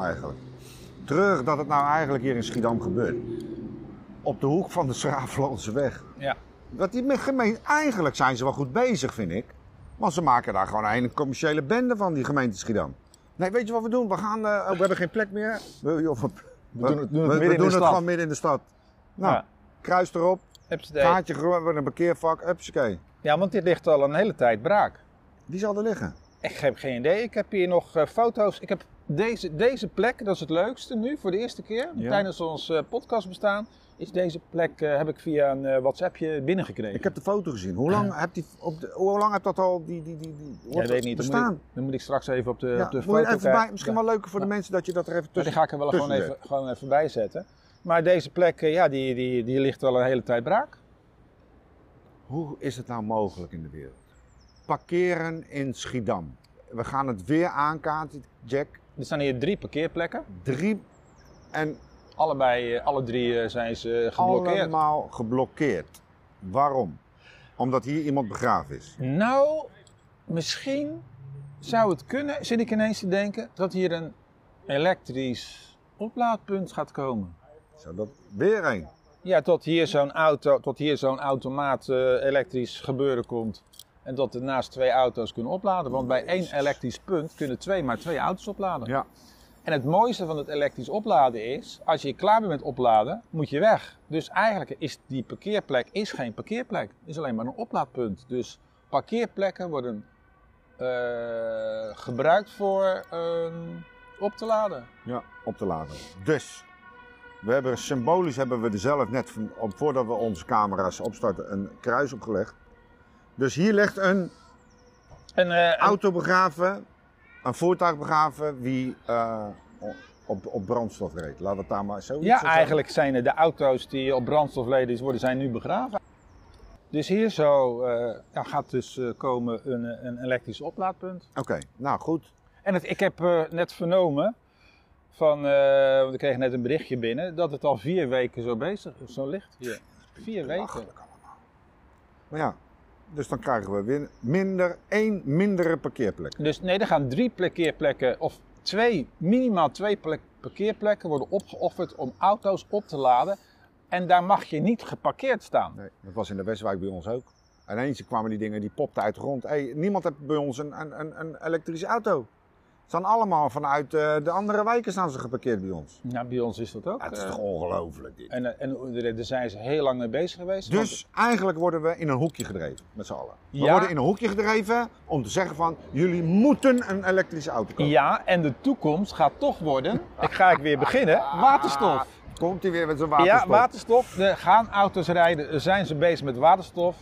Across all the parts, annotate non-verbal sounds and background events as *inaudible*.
prachtig dat het nou eigenlijk hier in Schiedam gebeurt. Op de hoek van de Schraaflandse weg. Ja. Dat die gemeente, eigenlijk zijn ze wel goed bezig, vind ik. Want ze maken daar gewoon een commerciële bende van, die gemeente Schiedam. Nee, weet je wat we doen? We gaan, eh, oh, we hebben geen plek meer. We, we, We doen het- doen het midden in doen het stad. gewoon midden in de stad. Nou, Ja. kruis erop, Hupsatee. gaatje gewoon, een parkeervak, upsakee. Ja, want dit ligt al een hele tijd braak. Die zal er liggen. Ik heb geen idee. Ik heb hier nog eh, foto's. Ik heb deze, deze plek, dat is het leukste nu, voor de eerste keer. Ja. Tijdens ons eh, podcastbestaan is deze plek, eh, heb ik via een eh, WhatsAppje binnengekregen. Ik heb de foto gezien. Hoe lang heb die, op de, hoe lang heb dat al die, die, die, die Ja, weet niet. Dan moet, bestaan? ik, dan moet ik straks even op de, Ja, op de foto even bij, misschien wel leuker voor de mensen dat je dat er even Maar tussen die ga ik er wel gewoon even, gewoon even bij zetten. Maar deze plek, ja, die, die, die ligt al een hele tijd braak. Hoe is het nou mogelijk in de wereld? Parkeren in Schiedam. We gaan het weer aankaarten, Jack. Er staan hier drie parkeerplekken. Drie en Allebei, eh, alle drie eh, zijn ze geblokkeerd. allemaal geblokkeerd. Waarom? Omdat hier iemand begraven is. Nou, misschien zou het kunnen, zit ik ineens te denken, dat hier een elektrisch oplaadpunt gaat komen. Zou dat weer een? Ja, tot hier zo'n auto, tot hier zo'n automaat eh, elektrisch gebeuren komt. En dat er naast twee auto's kunnen opladen. Want bij één elektrisch punt kunnen twee maar twee auto's opladen. Ja. En het mooiste van het elektrisch opladen is, als je klaar bent met opladen, moet je weg. Dus eigenlijk is die parkeerplek is geen parkeerplek. Het is alleen maar een oplaadpunt. Dus parkeerplekken worden eh, gebruikt voor ehm, op te laden. Ja, op te laden. Dus, we hebben symbolisch hebben we er zelf net, voordat we onze camera's opstarten, een kruis opgelegd. Dus hier ligt een En, eh, en- auto begraven, een voertuig begraven, wie eh, op, op brandstof reed. Laat het daar maar zo ja, eigenlijk zijn het de auto's die op brandstofleden worden, zijn nu begraven. Dus hier zo eh, ja, gaat dus komen een, een elektrisch oplaadpunt. Oké, nou goed. En het, ik heb net vernomen van, eh, want ik kreeg net een berichtje binnen, dat het al vier weken zo bezig zo ligt hier. Vier weken. Maar ja, dus dan krijgen we weer minder, één mindere parkeerplek. Dus nee, er gaan drie parkeerplekken, of twee, minimaal twee plek- parkeerplekken worden opgeofferd om auto's op te laden. En daar mag je niet geparkeerd staan. Nee, dat was in de Westwijk bij ons ook. En ineens kwamen die dingen, die popten uit de grond. Hey, niemand heeft bij ons een, een, een elektrische auto. Staan allemaal vanuit eh, de andere wijken staan ze geparkeerd bij ons. Nou, bij ons is dat ook. Ja, het is eh, toch ongelooflijk dit. en, eh, en daar zijn ze heel lang mee bezig geweest. Dus eigenlijk worden we in een hoekje gedreven, met z'n allen. We Ja. worden in een hoekje gedreven om te zeggen van, jullie moeten een elektrische auto kopen. ja, en de toekomst gaat toch worden, ik ga ik weer beginnen, waterstof. Komt hij weer met zijn waterstof? Ja, waterstof. Er gaan auto's rijden, zijn ze bezig met waterstof.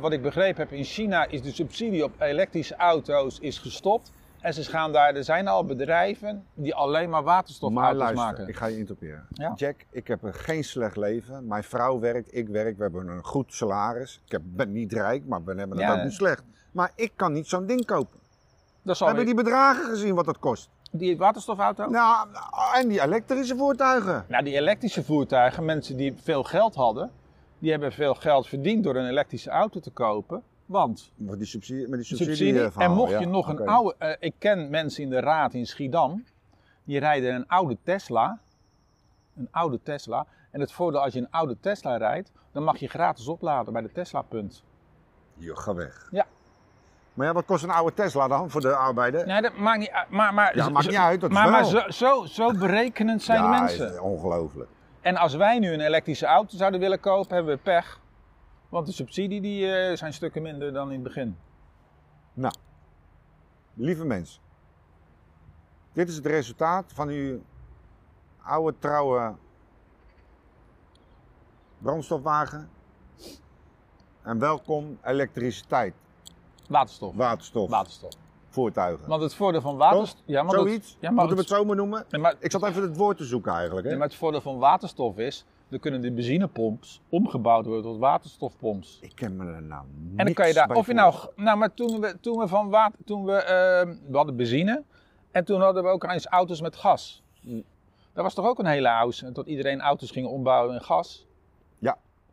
Wat ik begrepen heb, in China is de subsidie op elektrische auto's is gestopt. En ze gaan daar, er zijn al bedrijven die alleen maar Maar waterstofauto's luister, maken. ik ga je interpreteren. Ja. Jack, ik heb een geen slecht leven. Mijn vrouw werkt, ik werk, we hebben een goed salaris. Ik heb, ben niet rijk, maar we hebben het Ja. ook niet slecht. Maar ik kan niet zo'n ding kopen. Dat is We al hebben die bedragen gezien wat dat kost. die waterstofauto? Nou, en die elektrische voertuigen. Nou, die elektrische voertuigen, mensen die veel geld hadden, die hebben veel geld verdiend door een elektrische auto te kopen. Want Met die subsidie, met die subsidie, subsidie. eh, En mocht ja, je nog een oude. eh, ik ken mensen in de raad in Schiedam. Die rijden een oude Tesla. Een oude Tesla. En het voordeel als je een oude Tesla rijdt. dan mag je gratis opladen bij de Tesla-punt. Jo, ga weg. Ja. Maar ja, wat kost een oude Tesla dan voor de arbeider? Nee, dat maakt niet uit. Maar, maar, Ja, maakt niet uit, dat maar, maar zo, zo, zo berekenend zijn ja, de mensen. is ongelooflijk. En als wij nu een elektrische auto zouden willen kopen, hebben we pech. Want de subsidie die, eh, zijn stukken minder dan in het begin. Nou, lieve mensen. Dit is het resultaat van uw oude trouwe brandstofwagen. En welkom elektriciteit, Waterstof. waterstof, Waterstof. voertuigen. Want het voordeel van waterstof. Ja, maar dat- Zoiets? ja, maar Moeten we het, het zo maar noemen? nee, maar, Ik zat even het woord te zoeken eigenlijk. Hè? nee, maar het voordeel van waterstof is. Dan kunnen de benzinepomps omgebouwd worden tot waterstofpomps. Ik ken me er nou En dan kan je daar, of je nou, nou maar toen we, toen we van water, toen we, eh, we hadden benzine en toen hadden we ook eens auto's met gas. Dat was toch ook een hele house, tot iedereen auto's ging ombouwen in gas.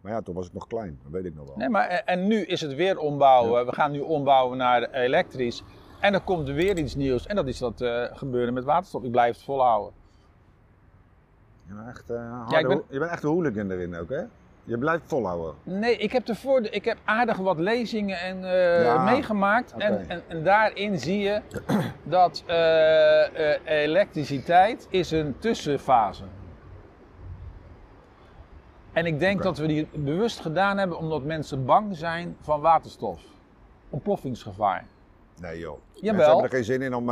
Maar ja, toen was het nog klein, dat weet ik nog wel. Nee, maar en, en nu is het weer ombouwen. We gaan nu ombouwen naar elektrisch. En dan komt er weer iets nieuws. En dat is dat eh, gebeuren met waterstof. Ik blijf het volhouden. Je bent echt, harde Ja, ik ben- ho- je bent echt een hooligan erin ook, hè? Je blijft volhouden. Nee, ik heb, ervoor, ik heb aardig wat lezingen en, eh, Ja, meegemaakt. En, en, en daarin zie je *clears throat* dat eh, elektriciteit is een tussenfase. En ik denk dat we die bewust gedaan hebben omdat mensen bang zijn van waterstof. Ontploffingsgevaar. Nee joh. Jawel. Mensen hebben er geen zin in om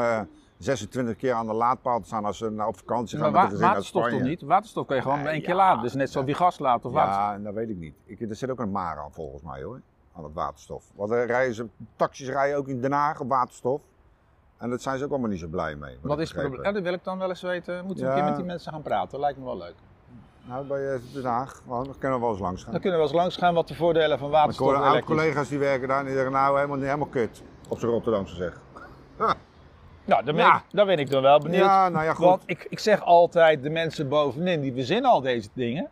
26 keer aan de laadpaal te staan als ze nou op vakantie gaan Maar met gezin waterstof toch niet? Waterstof kan je gewoon Nee, één keer ja, laden. Dus net zoals die gas laat of waterstof. Ja, dat weet ik niet. Ik, er zit ook een maar aan volgens mij hoor. Aan het waterstof. Want er rijden ze, taxis rijden ook in Den Haag op waterstof. En daar zijn ze ook allemaal niet zo blij mee. Wat ik is het probleem? Ja, dat wil ik dan wel eens weten. Moeten we een Ja. keer met die mensen gaan praten? Lijkt me wel leuk. Nou, bij eh, Den Haag, dan kunnen we wel eens langs gaan. Dan kunnen we eens langs gaan wat de voordelen van ik waterstof hoor oude elektrisch. collega's die werken daar en die zeggen nou helemaal, helemaal kut. Op zijn Rotterdamse zeg. Nou, dan ben, Ja. ik, dan ben ik dan wel benieuwd. Ja, nou ja, goed. Want ik, ik zeg altijd, de mensen bovenin, die verzinnen al deze dingen.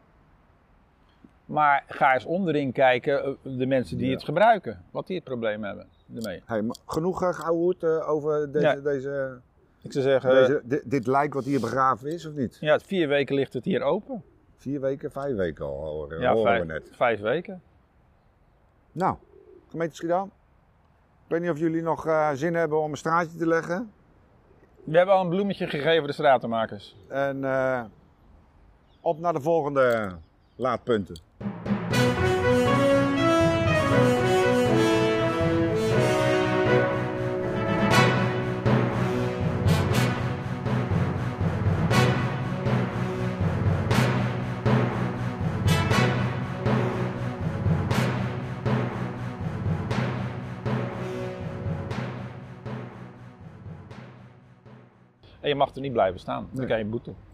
Maar ga eens onderin kijken, eh, de mensen die Ja. het gebruiken. Wat die het probleem hebben ermee. Hey, maar genoeg uh, gehoord over deze, Ja. deze, Ik zou zeggen, deze, dit, dit lijk wat hier begraven is, of niet? ja, vier weken ligt het hier open. Vier weken, vijf weken al horen, Ja, horen we vijf, net. vijf weken. Nou, gemeente Schiedam. Ik weet niet of jullie nog zin hebben om een straatje te leggen. We hebben al een bloemetje gegeven de stratenmakers. En eh, op naar de volgende laadpunten. En je mag er niet blijven staan. Dan Nee. krijg je boete.